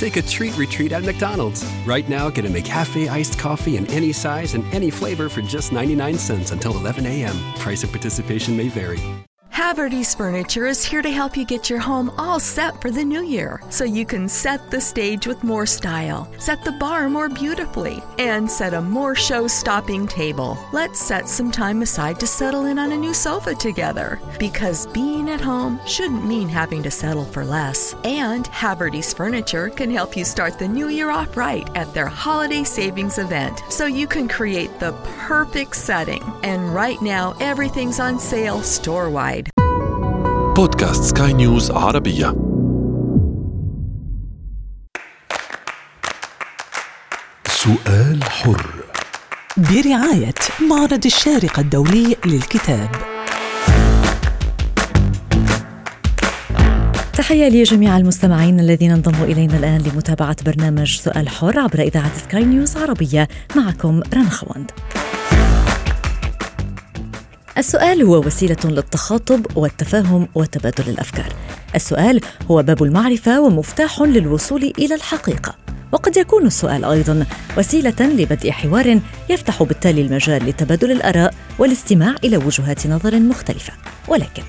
Take a treat retreat at McDonald's. Right now, get a McCafe iced coffee in any size and any flavor for just 99 cents until 11 a.m. Price of participation may vary. Haverty's Furniture is here to help you get your home all set for the new year so you can set the stage with more style, set the bar more beautifully, and set a more show stopping table. Let's set some time aside to settle in on a new sofa together because being at home shouldn't mean having to settle for less. And Haverty's Furniture can help you start the new year off right at their holiday savings event so you can create the perfect setting. And right now, everything's on sale store wide. بودكاست سكاي نيوز عربية. سؤال حر. برعاية معرض الشارقة الدولي للكتاب. تحية لجميع المستمعين الذين انضموا إلينا الآن لمتابعة برنامج سؤال حر عبر إذاعة سكاي نيوز عربية. معكم رنا خوند. السؤال هو وسيلة للتخاطب والتفاهم وتبادل الأفكار. السؤال هو باب المعرفة ومفتاح للوصول إلى الحقيقة. وقد يكون السؤال أيضا وسيلة لبدء حوار يفتح بالتالي المجال لتبادل الآراء والاستماع إلى وجهات نظر مختلفة. ولكن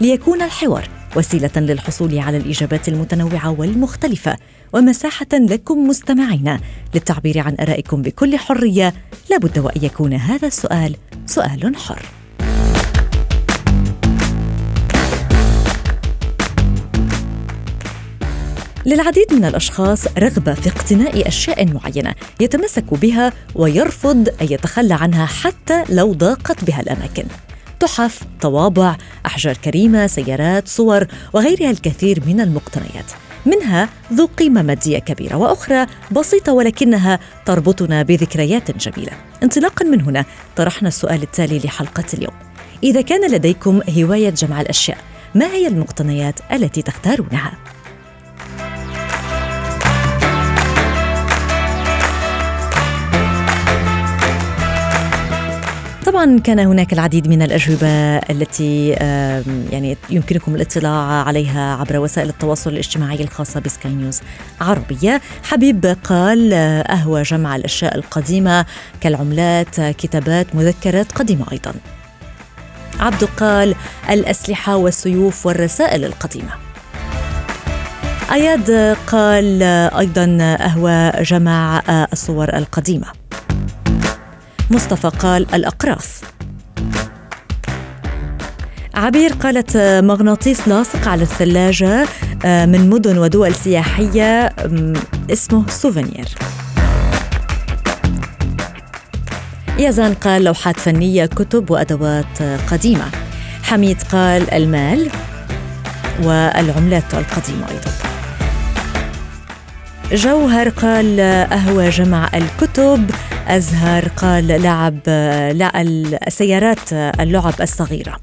ليكون الحوار وسيلة للحصول على الإجابات المتنوعة والمختلفة ومساحة لكم مستمعين للتعبير عن آرائكم بكل حرية لابد وأن يكون هذا السؤال سؤال حر. للعديد من الأشخاص رغبة في اقتناء أشياء معينة يتمسك بها ويرفض أن يتخلى عنها حتى لو ضاقت بها الأماكن. تحف طوابع أحجار كريمة سيارات صور وغيرها الكثير من المقتنيات. منها ذو قيمة مادية كبيرة وأخرى بسيطة ولكنها تربطنا بذكريات جميلة. انطلاقا من هنا طرحنا السؤال التالي لحلقة اليوم. إذا كان لديكم هواية جمع الأشياء ما هي المقتنيات التي تختارونها؟ طبعا كان هناك العديد من الأجوبة التي يعني يمكنكم الاطلاع عليها عبر وسائل التواصل الاجتماعي الخاصة بسكاي نيوز عربية. حبيب قال أهوى جمع الأشياء القديمة كالعملات كتابات مذكرات قديمة أيضا. عبد قال الأسلحة والسيوف والرسائل القديمة. أياد قال أيضا أهوى جمع الصور القديمة. مصطفى قال الأقراص. عبير قالت مغناطيس لاصق على الثلاجة من مدن ودول سياحية اسمه سوفينير. يزان قال لوحات فنية كتب وأدوات قديمة. حميد قال المال والعملات القديمة أيضا. جوهر قال أهوى جمع الكتب أزهر قال لعب لا السيارات اللعب الصغيرة.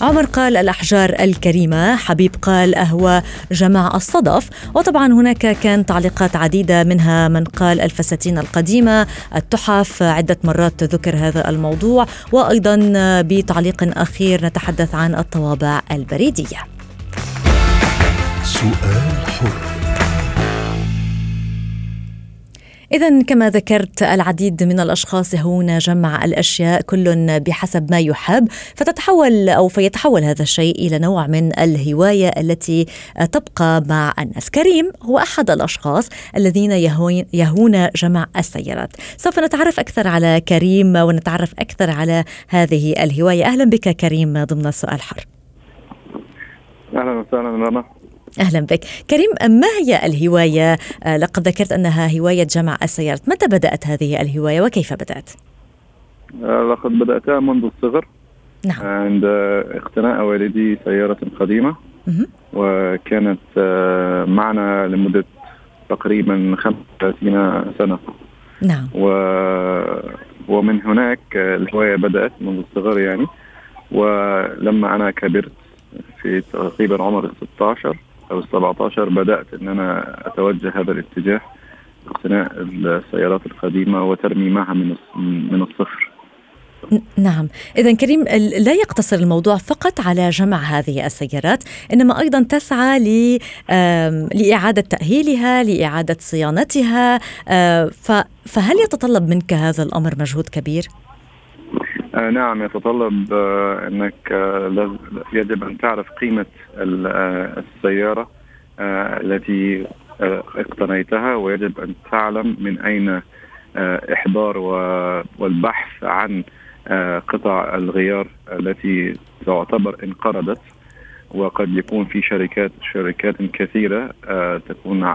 عمر قال الأحجار الكريمة حبيب قال أهوى جمع الصدف. وطبعا هناك كان تعليقات عديدة منها من قال الفساتين القديمة التحف عدة مرات ذكر هذا الموضوع. وأيضا بتعليق أخير نتحدث عن الطوابع البريدية. سؤال حر. إذا كما ذكرت العديد من الأشخاص يهون جمع الأشياء كل بحسب ما يحب فتتحول أو فيتحول هذا الشيء إلى نوع من الهواية التي تبقى مع الناس. كريم هو أحد الأشخاص الذين يهون, جمع السيارات. سوف نتعرف أكثر على كريم ونتعرف أكثر على هذه الهواية. أهلا بك كريم ضمن سؤال حر. أهلا وسهلا رنا. أهلا بك. كريم ما هي الهواية؟ لقد ذكرت أنها هواية جمع السيارات. متى بدأت هذه الهواية وكيف بدأت؟ لقد بدأتها منذ الصغر. نعم. عند اقتناء والدي سيارة قديمة. مهم. وكانت معنا لمدة تقريبا 35 سنة. نعم. و ومن هناك الهواية بدأت منذ الصغر يعني. ولما أنا كبرت في تقريبا عمر ال 16 أو ال 17 بدأت إن أنا أتوجه هذا الاتجاه اقتناء السيارات القديمة وترميمها من من الصفر نعم إذا كريم لا يقتصر الموضوع فقط على جمع هذه السيارات إنما أيضا تسعى لإعادة تأهيلها لإعادة صيانتها فهل يتطلب منك هذا الأمر مجهود كبير؟ آه نعم يتطلب آه إنك آه يجب أن تعرف قيمة آه، السيارة آه التي آه اقتنيتها ويجب أن تعلم من أين إحضار والبحث عن قطع الغيار التي تعتبر انقرضت. وقد يكون في شركات شركات كثيرة تكون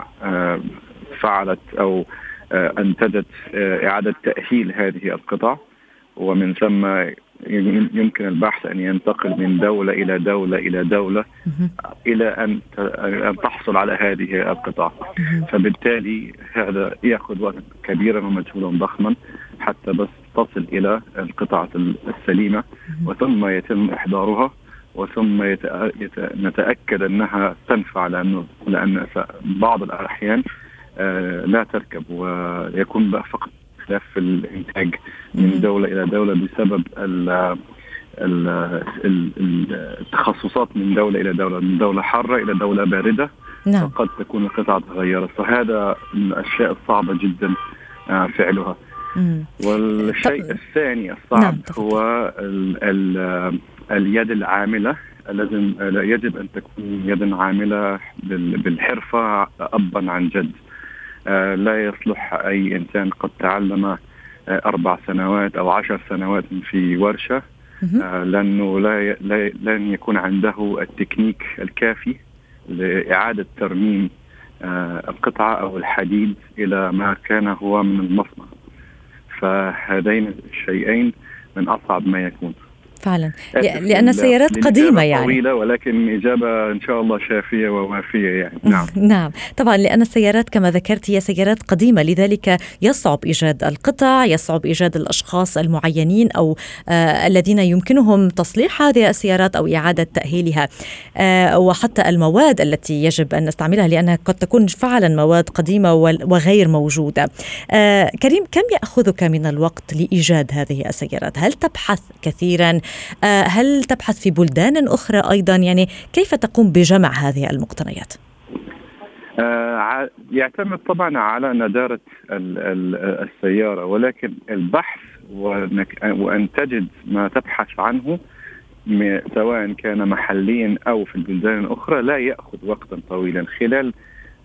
فعلت أو أنتجت إعادة تأهيل هذه القطع. ومن ثم يمكن البحث أن ينتقل من دولة إلى دولة إلى دولة إلى أن أن تحصل على هذه القطع فبالتالي هذا يأخذ وقت كبيرا ومجهودا ضخما حتى بس تصل إلى القطعه السليمة وثم يتم إحضارها وثم نتأكد أنها تنفع لأنه لأن بعض الأحيان آه، لا تركب ويكون فقط اختلاف في الانتاج من دولة إلى دولة بسبب التخصصات من دولة إلى دولة من دولة حارة إلى دولة باردة نعم. فقد تكون القطعه تغيرت فهذا من الأشياء الصعبة جدا آه، فعلها مم. والشيء طب... الثاني الصعب نعم. هو ال ال اليد العاملة لازم يجب أن تكون يد عاملة بالحرفة ابا عن جد لا يصلح أي إنسان قد تعلم آه، أربع سنوات أو عشر سنوات في ورشة. آه، لأنه لا لن يكون عنده التكنيك الكافي لإعادة ترميم القطعة أو الحديد إلى ما كان هو من المصنع. فهذين الشيئين من أصعب ما يكون. فعلا. لأن السيارات قديمة يعني. طويلة ولكن إجابة إن شاء الله شافية ووافية يعني. نعم. نعم. طبعا لأن السيارات كما ذكرت هي سيارات قديمة لذلك يصعب إيجاد القطع يصعب إيجاد الأشخاص المعينين أو آه الذين يمكنهم تصليح هذه السيارات أو إعادة تأهيلها. آه وحتى المواد التي يجب أن نستعملها لأنها قد تكون فعلا مواد قديمة وغير موجودة. آه كريم كم يأخذك من الوقت لإيجاد هذه السيارات؟ هل تبحث كثيرا؟ آه، هل تبحث في بلدان أخرى أيضا يعني كيف تقوم بجمع هذه المقتنيات؟ آه، يعتمد طبعا على ندارة السيارة ولكن البحث وأن تجد ما تبحث عنه سواء كان محليا أو في البلدان الأخرى لا يأخذ وقتا طويلا خلال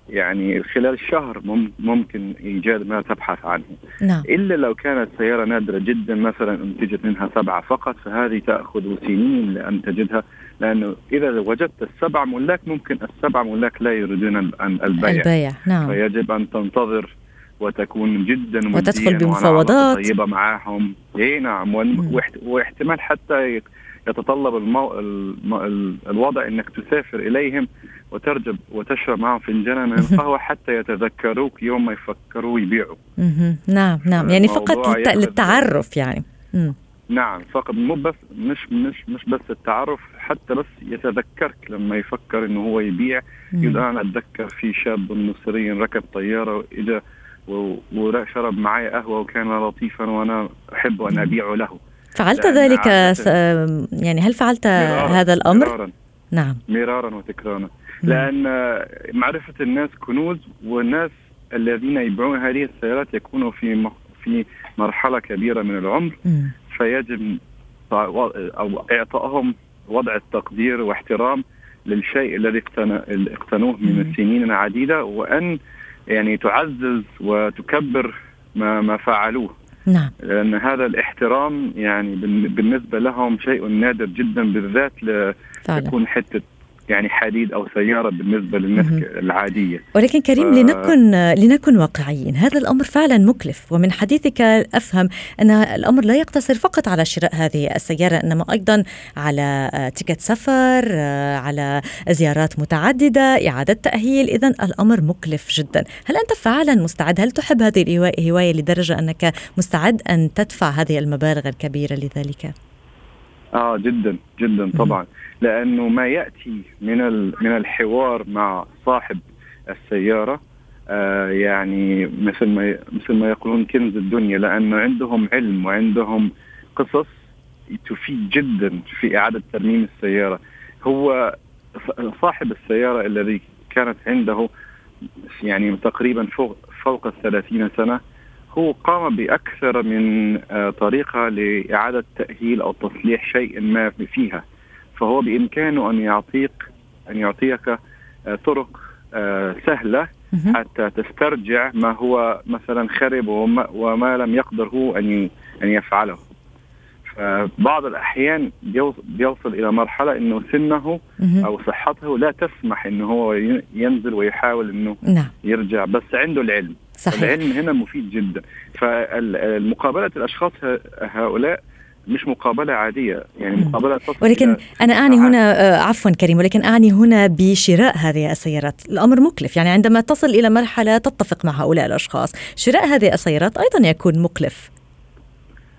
يعني خلال شهر ممكن إيجاد ما تبحث عنه. نعم. إلا لو كانت سيارة نادرة جدا مثلا انتجت منها سبعة فقط فهذه تأخذ سنين لأن تجدها. لأنه إذا وجدت السبع ملاك ممكن السبع ملاك لا يريدون البيع. البيع نعم. فيجب أن تنتظر وتكون جدا وتدخل بمفاوضات. طيبة معهم إي نعم. واحتمال حتى يتطلب المو... الم... الوضع إنك تسافر إليهم. وترجب وتشرب معهم فنجانا من القهوة حتى يتذكروك يوم ما يفكروا يبيعوا. نعم نعم يعني فقط للتعرف يعني. مم. نعم فقط مو بس مش مش مش بس التعرف حتى بس يتذكرك لما يفكر إنه هو يبيع يقول أنا أتذكر في شاب مصري ركب طيارة وإجا وشرب معي قهوة وكان لطيفا وأنا أحب أن ابيع له. فعلت ذلك يعني هل فعلت هذا الأمر؟ مرارا نعم مرارا وتكرارا لأن معرفة الناس كنوز والناس الذين يبيعون هذه السيارات يكونوا في في مرحلة كبيرة من العمر. فيجب أو إعطائهم وضع التقدير واحترام للشيء الذي اقتنوه من السنين العديده وأن يعني تعزز وتكبر ما ما فعلوه. نعم. لأن هذا الاحترام يعني بالنسبة لهم شيء نادر جدا بالذات لتكون حتة يعني حديد أو سيارة بالنسبة للناس العادية. ولكن كريم ف... لنكن لنكن واقعيين. هذا الأمر فعلا مكلف ومن حديثك أفهم أن الأمر لا يقتصر فقط على شراء هذه السيارة إنما أيضا على تيكت سفر على زيارات متعددة إعادة تأهيل. اذا الأمر مكلف جدا. هل أنت فعلا مستعد؟ هل تحب هذه الهواية لدرجة أنك مستعد أن تدفع هذه المبالغ الكبيرة لذلك؟ آه جدا جدا طبعا. لأنه ما يأتي من من الحوار مع صاحب السيارة آه يعني مثل ما مثل ما يقولون كنز الدنيا لأنه عندهم علم وعندهم قصص تفيد جدا في إعادة ترميم السيارة. هو صاحب السيارة الذي كانت عنده يعني تقريبا فوق فوق الثلاثين سنة هو قام بأكثر من آه، طريقة لإعادة تأهيل أو تصليح شيء ما فيها. فهو بإمكانه أن يعطيك أن يعطيك آه، طرق آه، سهلة حتى تسترجع ما هو مثلا خرب وما, وما لم يقدر هو ان أن يفعله. فبعض الأحيان بيوصل إلى مرحلة إنه سنه أو صحته لا تسمح إنه هو ينزل ويحاول إنه نعم. يرجع بس عنده العلم. صحيح. العلم هنا مفيد جدا. فمقابله الأشخاص هؤلاء مش مقابلة عادية يعني مقابلة ولكن أنا أعني هنا آه، عفوا كريم ولكن أعني هنا بشراء هذه السيارات. الأمر مكلف يعني عندما تصل إلى مرحلة تتفق مع هؤلاء الأشخاص شراء هذه السيارات أيضا يكون مكلف.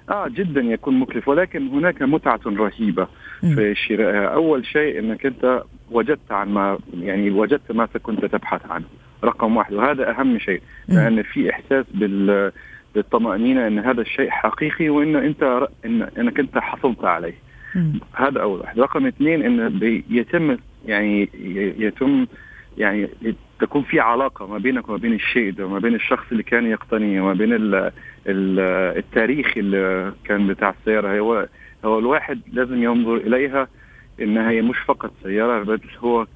آه جدا يكون مكلف ولكن هناك متعة رهيبة في شرائها. أول شيء إنك أنت وجدت عن ما يعني وجدت ما كنت تبحث عنه. رقم واحد. وهذا أهم شيء لأن في إحساس بال بالطمأنينة أن هذا الشيء حقيقي وأن أنت إن أنك أنت حصلت عليه. هذا أول واحد. رقم اثنين أن يتم يعني يتم يعني تكون في علاقة ما بينك وما بين الشيء ده وما بين الشخص اللي كان يقتنيه وما بين ال ال التاريخ اللي كان بتاع السيارة. هو هو الواحد لازم ينظر إليها إنها هي مش فقط سيارة بل هو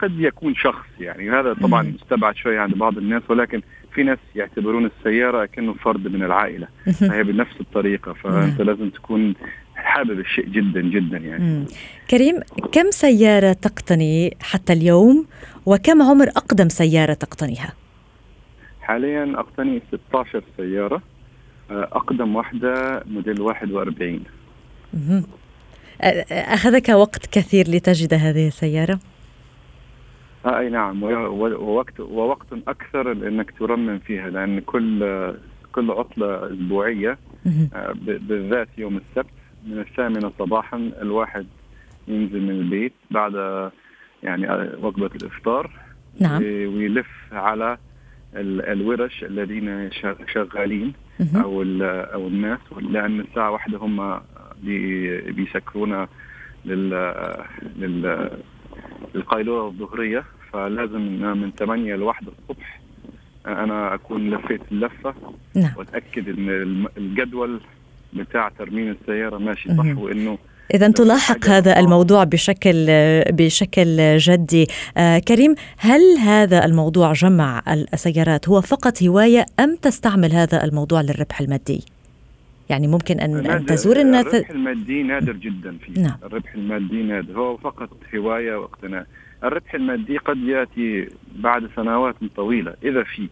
قد يكون شخص يعني. هذا طبعا مستبعد شوية عند بعض الناس ولكن في ناس يعتبرون السيارة كأنه فرد من العائلة. فهي بنفس الطريقة فأنت. لازم تكون حابب الشيء جدا جدا يعني. كريم كم سيارة تقتني حتى اليوم وكم عمر أقدم سيارة تقتنيها؟ حاليا أقتني 16 سيارة أقدم واحدة موديل 41 أخذك وقت كثير لتجد هذه السيارة؟ آه أي نعم. ووقت ووقت أكثر لانك ترمم فيها لأن كل كل عطلة أسبوعية آه بالذات يوم السبت من الثامنة صباحا الواحد ينزل من البيت بعد يعني وجبة الإفطار. نعم. ويلف على الورش الذين شغالين أو أو الناس لأن الساعة واحدة هم بيسكرونا لل لل القيلولة الظهرية فلازم من 8 ل 1 الصبح أنا أكون لفيت اللفة نعم. وأتأكد إن الجدول بتاع ترميم السيارة ماشي صح وإنه إذا تلاحق هذا الموضوع بشكل بشكل جدي آه كريم هل هذا الموضوع جمع السيارات هو فقط هواية أم تستعمل هذا الموضوع للربح المادي؟ يعني ممكن ان أن تزور الناس الربح المادي نادر جدا فيه. نعم. الربح المادي نادر. هو فقط هواية واقتناء. الربح المادي قد يأتي بعد سنوات طويلة إذا في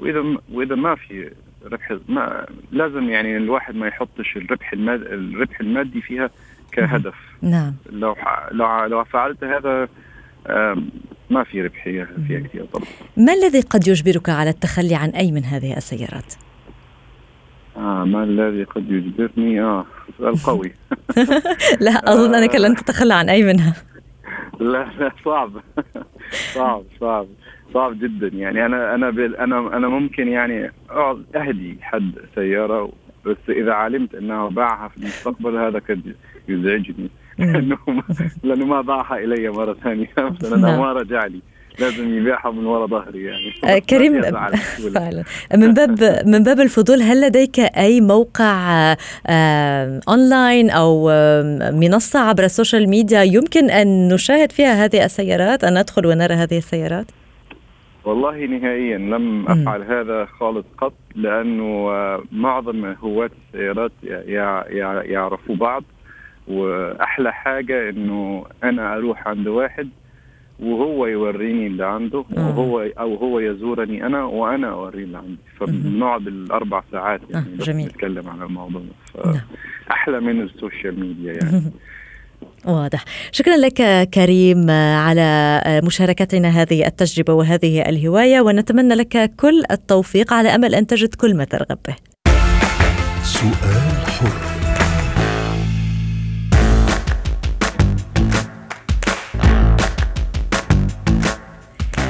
وإذا وإذا ما في ربح ما لازم يعني الواحد ما يحطش الربح المادي الربح المادي فيها كهدف. نعم. لو لو لو فعلت هذا ما في ربحية فيها كثير طبعا. ما الذي قد يجبرك على التخلي عن أي من هذه السيارات؟ آه ما الذي قد يجبرني؟ آه سؤال قوي. لا أظن أنك لن تتخلى عن أي منها. لا لا صعب. صعب صعب صعب جدا. يعني أنا أنا أنا أنا ممكن يعني اقعد أهدي حد سيارة بس إذا علمت أنه باعها في المستقبل هذا قد يزعجني. لأنه لأنه ما باعها إلي مرة ثانية. مثلا نعم. ما رجع لي لازم يبيعها من وراء ظهري يعني آه، كريم فعلا من باب من باب الفضول هل لديك أي موقع آه، اونلاين أو منصة عبر ال social media يمكن أن نشاهد فيها هذه السيارات أن ندخل ونرى هذه السيارات؟ والله نهائيا لم أفعل. هذا خالص قط لأنه آه، معظم هواة السيارات يعرفوا بعض وأحلى حاجة إنه أنا أروح عند واحد وهو يوريني اللي عنده آه. وهو أو هو يزورني أنا وأنا أوريه اللي عندي فبنقعد الأربع ساعات يعني آه. جميل. نتكلم عن الموضوع نعم. أحلى من السوشيال ميديا يعني واضح شكرا لك كريم على مشاركتنا هذه التجربة وهذه الهواية ونتمنى لك كل التوفيق على أمل أن تجد كل ما ترغب به سؤال حر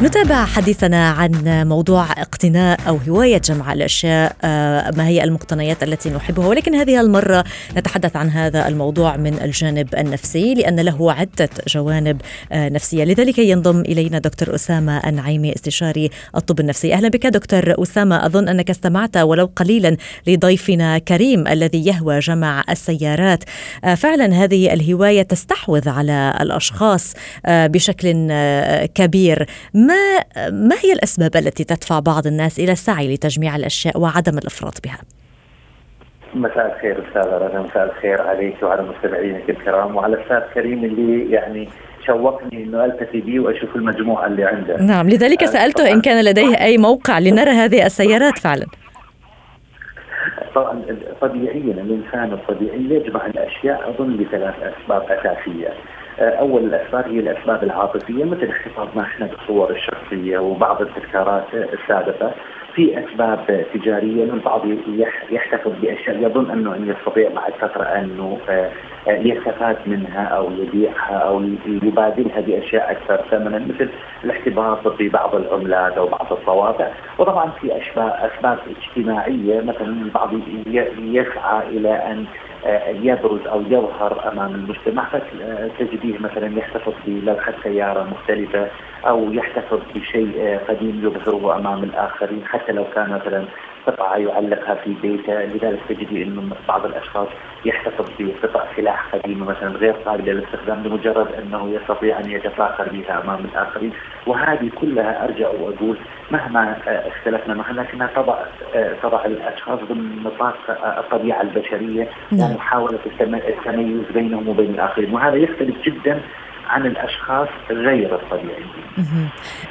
نتابع حديثنا عن موضوع اقتناء أو هواية جمع الأشياء آه، ما هي المقتنيات التي نحبها. ولكن هذه المرة نتحدث عن هذا الموضوع من الجانب النفسي لأن له عدة جوانب آه، نفسية. لذلك ينضم إلينا دكتور أسامة النعيمي استشاري الطب النفسي. أهلا بك دكتور أسامة. أظن أنك استمعت ولو قليلا لضيفنا كريم الذي يهوى جمع السيارات. آه، فعلا هذه الهواية تستحوذ على الأشخاص بشكل كبير. ما ما هي الأسباب التي تدفع بعض الناس إلى السعي لتجميع الأشياء وعدم الإفراط بها؟ مساء الخير أستاذ رنا مساء الخير عليك وعلى مستمعينك الكرام وعلى الأستاذ كريم اللي يعني شوقني إنه ألتقي به وأشوف المجموعة اللي عنده. نعم لذلك سألته إن كان لديه أي موقع لنرى هذه السيارات فعلا. طبعا طبيعيا الإنسان الطبيعي يجمع الأشياء أظن لثلاث أسباب أساسية. أول الأسباب هي الأسباب العاطفية مثل احتفاظنا إحنا بالصور الشخصية وبعض التذكارات السابقة. في أسباب تجارية البعض يحتفظ بأشياء يظن أنه أن يستطيع بعد فترة أنه آه، يستفاد منها أو يبيعها أو يبادلها بأشياء أكثر ثمنا مثل الاحتفاظ ببعض العملات أو بعض الطوابع وطبعا في أسباب اجتماعية مثلا البعض يسعى إلى أن آه، يبرز أو يظهر أمام المجتمع فتجديه مثلا يحتفظ بلوحة سيارة مختلفة أو يحتفظ بشيء آه، قديم يظهره أمام الآخرين حتى لو كان مثلا قطعة يعلقها في بيته. لذلك تجدي انه بعض الأشخاص يحتفظ بقطع سلاح قديمه مثلا غير قابله للاستخدام لمجرد أنه يستطيع أن يتفاخر بها أمام الآخرين وهذه كلها أرجع وأقول مهما آه، اختلفنا معها لكنها تضع آه، تضع الأشخاص ضمن نطاق الطبيعة البشرية نعم. ومحاولة التميز بينهم وبين الآخرين وهذا يختلف جدا عن الأشخاص غير الطبيعيين.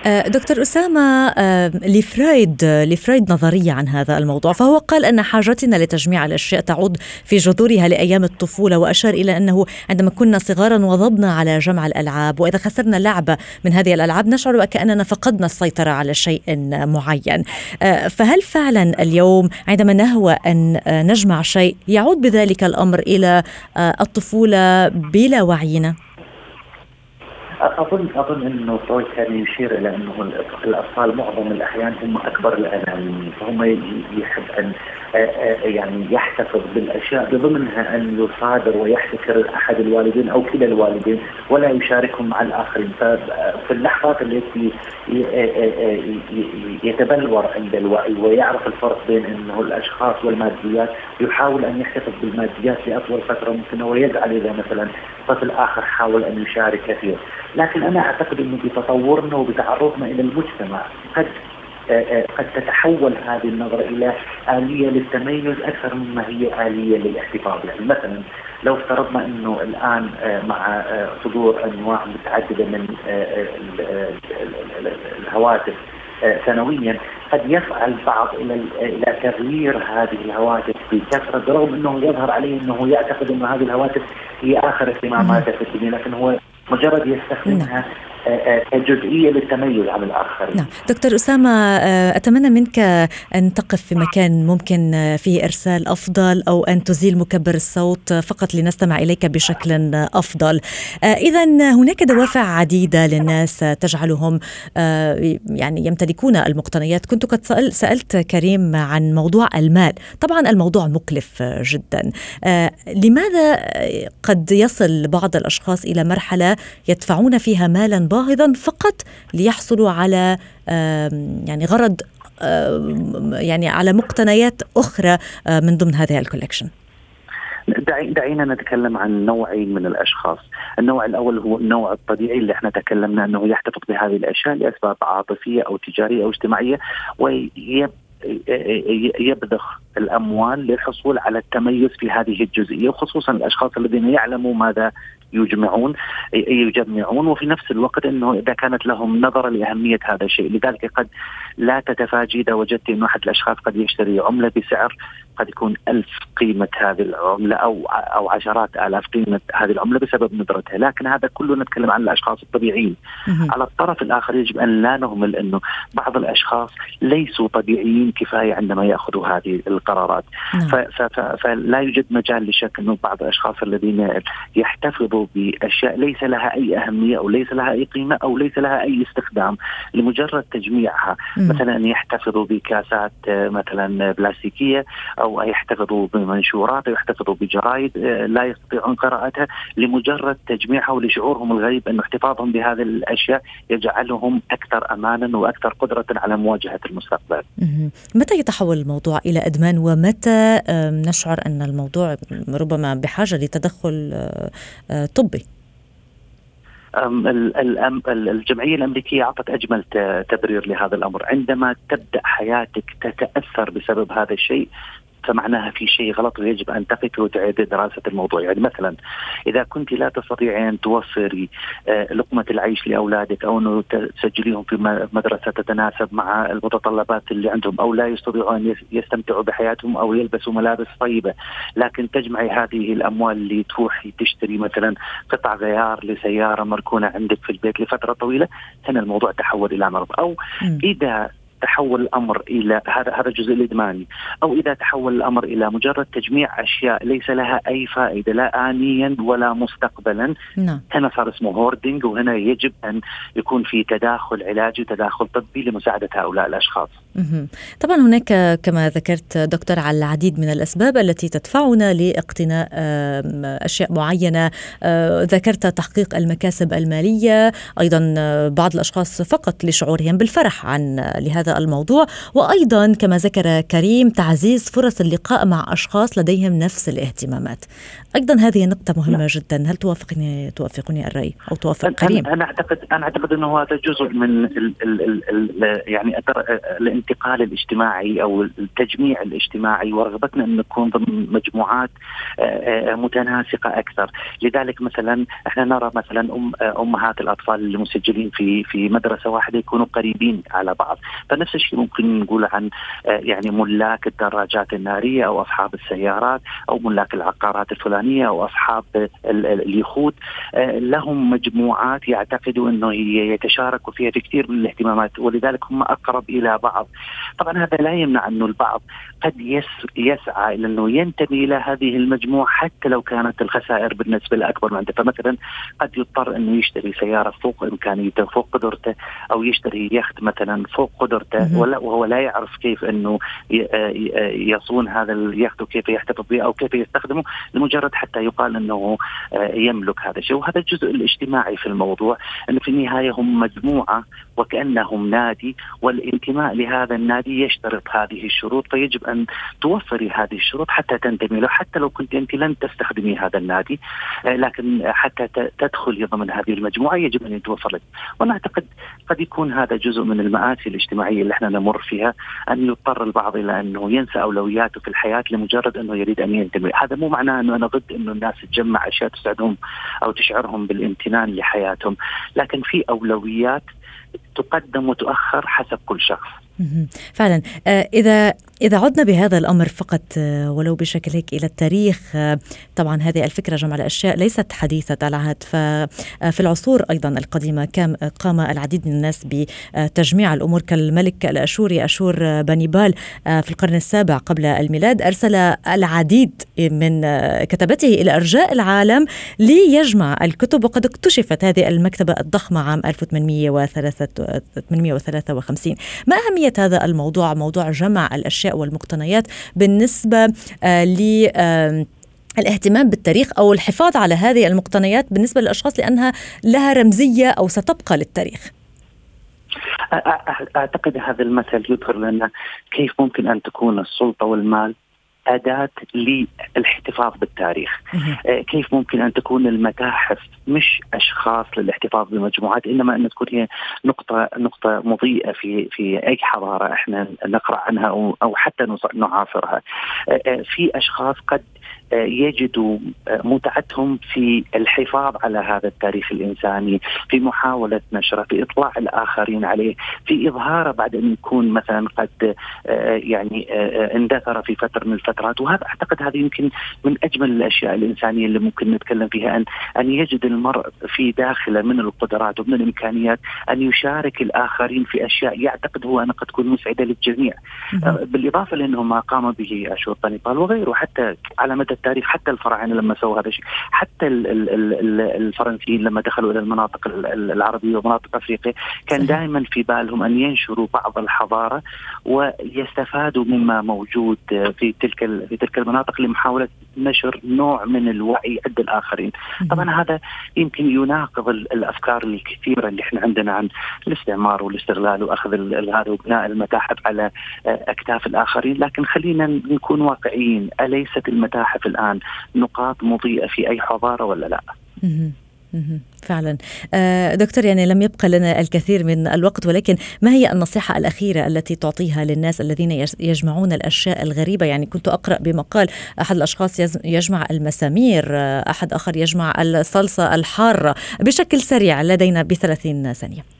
آه، دكتور أسامة آه، لفرايد لفرايد نظرية عن هذا الموضوع فهو قال أن حاجتنا لتجميع الأشياء تعود في جذورها لأيام الطفولة وأشار إلى أنه عندما كنا صغارا وظبنا على جمع الألعاب وإذا خسرنا لعبه من هذه الألعاب نشعر وكاننا فقدنا السيطرة على شيء معين. آه، فهل فعلا اليوم عندما نهوى أن نجمع شيء يعود بذلك الأمر إلى الطفولة بلا وعينا؟ اظن أظن إنه فرويد كان يشير إلى إنه الأطفال معظم الأحيان هم أكبر الأنانيين فهم يحب أن آه، آه، يعني يحتفظ بالأشياء بضمنها أن يصادر ويحتكر أحد الوالدين أو كلا الوالدين ولا يشاركهم مع الآخرين. ففي اللحظات التي آه، يتبلور عند الوعي ويعرف الفرق بين إنه الأشخاص والماديات يحاول أن يحتفظ بالماديات لأطول فترة ممكنة ويزعل إذا مثلا طفل آخر حاول أن يشارك كثير لكن أنا أعتقد إنه بتطورنا وبتعرضنا إلى المجتمع قد آه، آه، قد تتحول هذه النظرة إلى آلية للتميز أكثر مما هي آلية للاحتفاظ. يعني مثلا لو افترضنا أنه الآن آه، مع صدور أنواع متعددة من الهواتف سنويا قد يفعل البعض إلى إلى تغيير هذه الهواتف بكثرة برغم إنه يظهر عليه إنه يعتقد إنه هذه الهواتف هي آخر اهتماماته في الدنيا لكن هو مجرد يستخدمها نعم. كجزئية للتميز عن الآخرين. نعم. دكتور أسامة آه، أتمنى منك أن تقف في مكان ممكن فيه إرسال أفضل أو أن تزيل مكبر الصوت فقط لنستمع إليك بشكل أفضل. آه، إذا هناك دوافع عديدة للناس تجعلهم آه، يعني يمتلكون المقتنيات. كنت قد سألت كريم عن موضوع المال. طبعا الموضوع مكلف جدا. لماذا قد يصل بعض الأشخاص إلى مرحلة يدفعون فيها مالا باهظا فقط ليحصلوا على يعني غرض يعني على مقتنيات أخرى من ضمن هذه الكوليكشن. دعينا نتكلم عن نوعين من الأشخاص، النوع الأول هو النوع الطبيعي اللي إحنا تكلمنا أنه يحتفظ بهذه الأشياء لأسباب عاطفية أو تجارية أو اجتماعية ويب يبذخ الأموال للحصول على التميز في هذه الجزئية وخصوصا الأشخاص الذين يعلموا ماذا يجمعون يجمعون وفي نفس الوقت إنه إذا كانت لهم نظره لأهمية هذا الشيء، لذلك قد لا تتفاجئ إذا وجدت انه احد الأشخاص قد يشتري عملة بسعر قد يكون ألف قيمة هذه العملة أو أو عشرات آلاف قيمة هذه العملة بسبب ندرتها. لكن هذا كله نتكلم عن الأشخاص الطبيعيين. على الطرف الآخر يجب أن لا نهمل أنه بعض الأشخاص ليسوا طبيعيين كفاية عندما يأخذوا هذه القرارات. نعم. فلا يوجد مجال لشك أنه بعض الأشخاص الذين يحتفظوا بأشياء ليس لها أي أهمية أو ليس لها أي قيمة أو ليس لها أي استخدام لمجرد تجميعها. مثلا أن يحتفظوا بكاسات مثلا بلاستيكية أو يحتفظوا بمنشورات أو يحتفظوا بجرائد آه، لا يستطيعون قراءتها لمجرد تجميعها ولشعورهم الغريب أن احتفاظهم بهذه الأشياء يجعلهم أكثر أمانا وأكثر قدرة على مواجهة المستقبل. متى يتحول الموضوع إلى إدمان ومتى نشعر أن الموضوع ربما بحاجة لتدخل آه، آه، طبي؟ الجمعية الأمريكية أعطت أجمل تبرير لهذا الأمر عندما تبدأ حياتك تتأثر بسبب هذا الشيء فمعناها في شيء غلط ويجب أن تقف وتعيد دراسة الموضوع، يعني مثلا إذا كنت لا تستطيعين أن توفري آه، لقمة العيش لأولادك أو انه تسجليهم في مدرسة تتناسب مع المتطلبات اللي عندهم أو لا يستطيعون أن يستمتعوا بحياتهم أو يلبسوا ملابس طيبة، لكن تجمعي هذه الأموال اللي تروحي تشتري مثلا قطع غيار لسيارة مركونة عندك في البيت لفترة طويلة، هنا الموضوع تحول إلى مرض، أو إذا تحول الأمر إلى هذا هذا الجزء الإدماني أو إذا تحول الأمر إلى مجرد تجميع أشياء ليس لها أي فائدة لا انيا ولا مستقبلا نعم. هنا صار اسمه هوردنج وهنا يجب أن يكون في تداخل علاجي وتداخل طبي لمساعدة هؤلاء الأشخاص. طبعا هناك كما ذكرت دكتور على العديد من الأسباب التي تدفعنا لاقتناء أشياء معينة. آه، ذكرت تحقيق المكاسب المالية أيضا بعض الأشخاص فقط لشعورهم بالفرح عن لهذا هذا الموضوع. وأيضا كما ذكر كريم تعزيز فرص اللقاء مع أشخاص لديهم نفس الاهتمامات. أيضا هذه نقطة مهمة لا. جدا. هل توافقني توافقني الرأي أو توافق كريم؟ أنا أعتقد أنا أعتقد إنه هذا جزء من ال ال ال ال يعني الانتقال الاجتماعي أو التجميع الاجتماعي ورغبتنا أن نكون ضمن مجموعات آه، آه، متناسقة أكثر. لذلك مثلا إحنا نرى مثلا أم أمهات الأطفال المسجلين في في مدرسة واحدة يكونوا قريبين على بعض. فنفس الشيء ممكن نقول عن آه، يعني ملاك الدراجات النارية أو أصحاب السيارات أو ملاك العقارات الفلانية أو أصحاب اليخوت. آه، لهم مجموعات يعتقدوا أنه يتشاركوا فيها في كثير من الاهتمامات. ولذلك هم أقرب إلى بعض. طبعا هذا لا يمنع انه البعض قد يسعى إلى أنه ينتمي إلى هذه المجموعة حتى لو كانت الخسائر بالنسبة الاكبر عنده فمثلا قد يضطر أنه يشتري سيارة فوق إمكانيته فوق قدرته أو يشتري يخت مثلا فوق قدرته وهو لا يعرف كيف أنه يصون هذا اليخت وكيف يحتفظ به أو كيف يستخدمه لمجرد حتى يقال أنه آه، يملك هذا الشيء. وهذا الجزء الاجتماعي في الموضوع انه في النهاية هم مجموعة وكأنهم نادي والانتماء لهذا النادي يشترط هذه الشروط فيجب أن توفري هذه الشروط حتى تنتمي له حتى لو كنت أنت لن تستخدمي هذا النادي آه، لكن حتى تدخلي ضمن هذه المجموعة يجب أن يتوفر لك. وأنا أعتقد قد يكون هذا جزء من المآسي الاجتماعية اللي إحنا نمر فيها أن يضطر البعض إلى أنه ينسى أولوياته في الحياة لمجرد أنه يريد أن ينتمي. هذا مو معناه أنه أنا ضد أنه الناس تجمع أشياء تسعدهم أو تشعرهم بالامتنان لحياتهم لكن في أولويات تقدم وتؤخر حسب كل شخص. فعلا. آه، إذا إذا عدنا بهذا الأمر فقط آه، ولو بشكل هيك إلى التاريخ آه، طبعا هذه الفكرة جمع الأشياء ليست حديثة العهد. ففي العصور أيضا القديمة كان قام العديد من الناس بتجميع الأمور كالملك الأشوري أشور بانيبال في القرن السابع قبل الميلاد أرسل العديد من كتبته إلى أرجاء العالم ليجمع الكتب وقد اكتشفت هذه المكتبة الضخمة عام 1853 ما أهمية هذا الموضوع؟ موضوع جمع الأشياء والمقتنيات بالنسبة آه، ل الاهتمام بالتاريخ أو الحفاظ على هذه المقتنيات بالنسبة للأشخاص لأنها لها رمزية أو ستبقى للتاريخ. أعتقد هذا المثل يظهر لنا كيف ممكن أن تكون السلطة والمال أداة للاحتفاظ بالتاريخ. آه، كيف ممكن أن تكون المتاحف مش أشخاص للاحتفاظ بمجموعات إنما أن تكون هي نقطة نقطة مضيئة في في أي حضارة إحنا نقرأ عنها أو حتى نعاصرها. آه، آه، في أشخاص قد يجدوا متعتهم في الحفاظ على هذا التاريخ الإنساني، في محاولة نشره، في إطلاع الآخرين عليه، في اظهاره بعد أن يكون مثلا قد يعني اندثر في فتره من الفترات، وهذا أعتقد هذه يمكن من أجمل الأشياء الإنسانية اللي ممكن نتكلم فيها أن أن يجد المرء في داخله من القدرات ومن الإمكانيات أن يشارك الآخرين في أشياء يعتقد هو انها قد تكون مسعدة للجميع. بالإضافة لأنه ما قام به اشرطه نيبال وغيره حتى على مدى التاريخ حتى الفراعنة لما سووا هذا الشيء، حتى الفرنسيين لما دخلوا إلى المناطق العربية ومناطق افريقيا كان دائما في بالهم أن ينشروا بعض الحضارة ويستفادوا مما موجود في تلك في تلك المناطق لمحاولة نشر نوع من الوعي عند الآخرين. طبعا هذا يمكن يناقض الأفكار الكثيرة اللي إحنا عندنا عن الاستعمار والاستغلال وأخذ هذا وبناء المتاحف على أكتاف الآخرين، لكن خلينا نكون واقعيين، أليست المتاحف الآن نقاط مضيئة في أي حضارة ولا لا؟ فعلا. دكتور يعني لم يبقى لنا الكثير من الوقت ولكن ما هي النصيحة الأخيرة التي تعطيها للناس الذين يجمعون الأشياء الغريبة؟ يعني كنت أقرأ بمقال أحد الأشخاص يجمع المسامير أحد آخر يجمع الصلصة الحارة. بشكل سريع لدينا بثلاثين ثانية.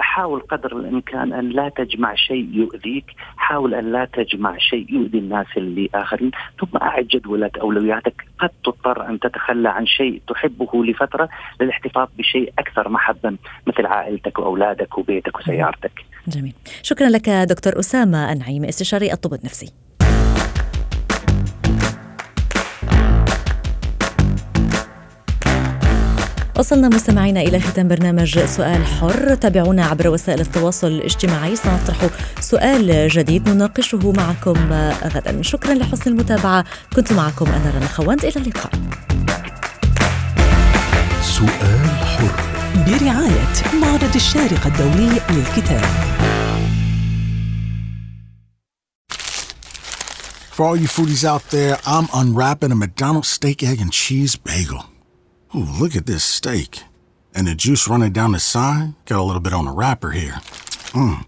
حاول قدر الإمكان أن لا تجمع شيء يؤذيك، حاول أن لا تجمع شيء يؤذي الناس اللي آخرين، ثم أعد جدولة أولوياتك، قد تضطر أن تتخلى عن شيء تحبه لفترة للاحتفاظ بشيء أكثر محبا مثل عائلتك وأولادك وبيتك وسيارتك. جميل، شكرا لك دكتور أسامة النعيم استشاري الطب النفسي. وصلنا مستمعينا إلى ختام برنامج سؤال حر. تابعونا عبر وسائل التواصل الاجتماعي. سنطرح سؤال جديد نناقشه معكم غدا. شكرا لحسن المتابعة. كنت معكم أنا رنا خوانت إلى اللقاء. سؤال حر. برعاية معرض الشارقة الدولي للكتاب. For all you foodies out there, I'm unwrapping a McDonald's steak, egg, and cheese bagel. Ooh, look at this steak. And the juice running down the side. Got a little bit on the wrapper here. Mmm.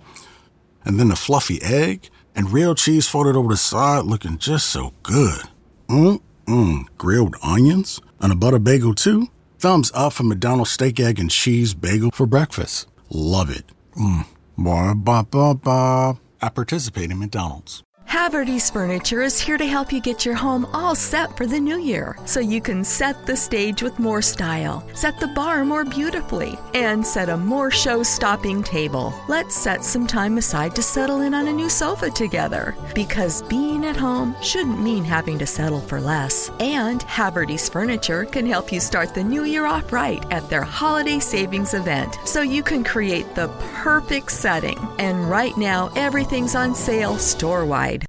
And then the fluffy egg and real cheese folded over the side looking just so good. Mmm, mmm. Grilled onions and a butter bagel too. Thumbs up for McDonald's steak, egg, and cheese bagel for breakfast. Love it. Mmm. Ba ba ba ba. I participate in McDonald's. Haverty's Furniture is here to help you get your home all set for the new year so you can set the stage with more style, set the bar more beautifully, and set a more show stopping table. Let's set some time aside to settle in on a new sofa together because being at home shouldn't mean having to settle for less. And Haverty's Furniture can help you start the new year off right at their holiday savings event so you can create the perfect setting. And right now, everything's on sale store wide.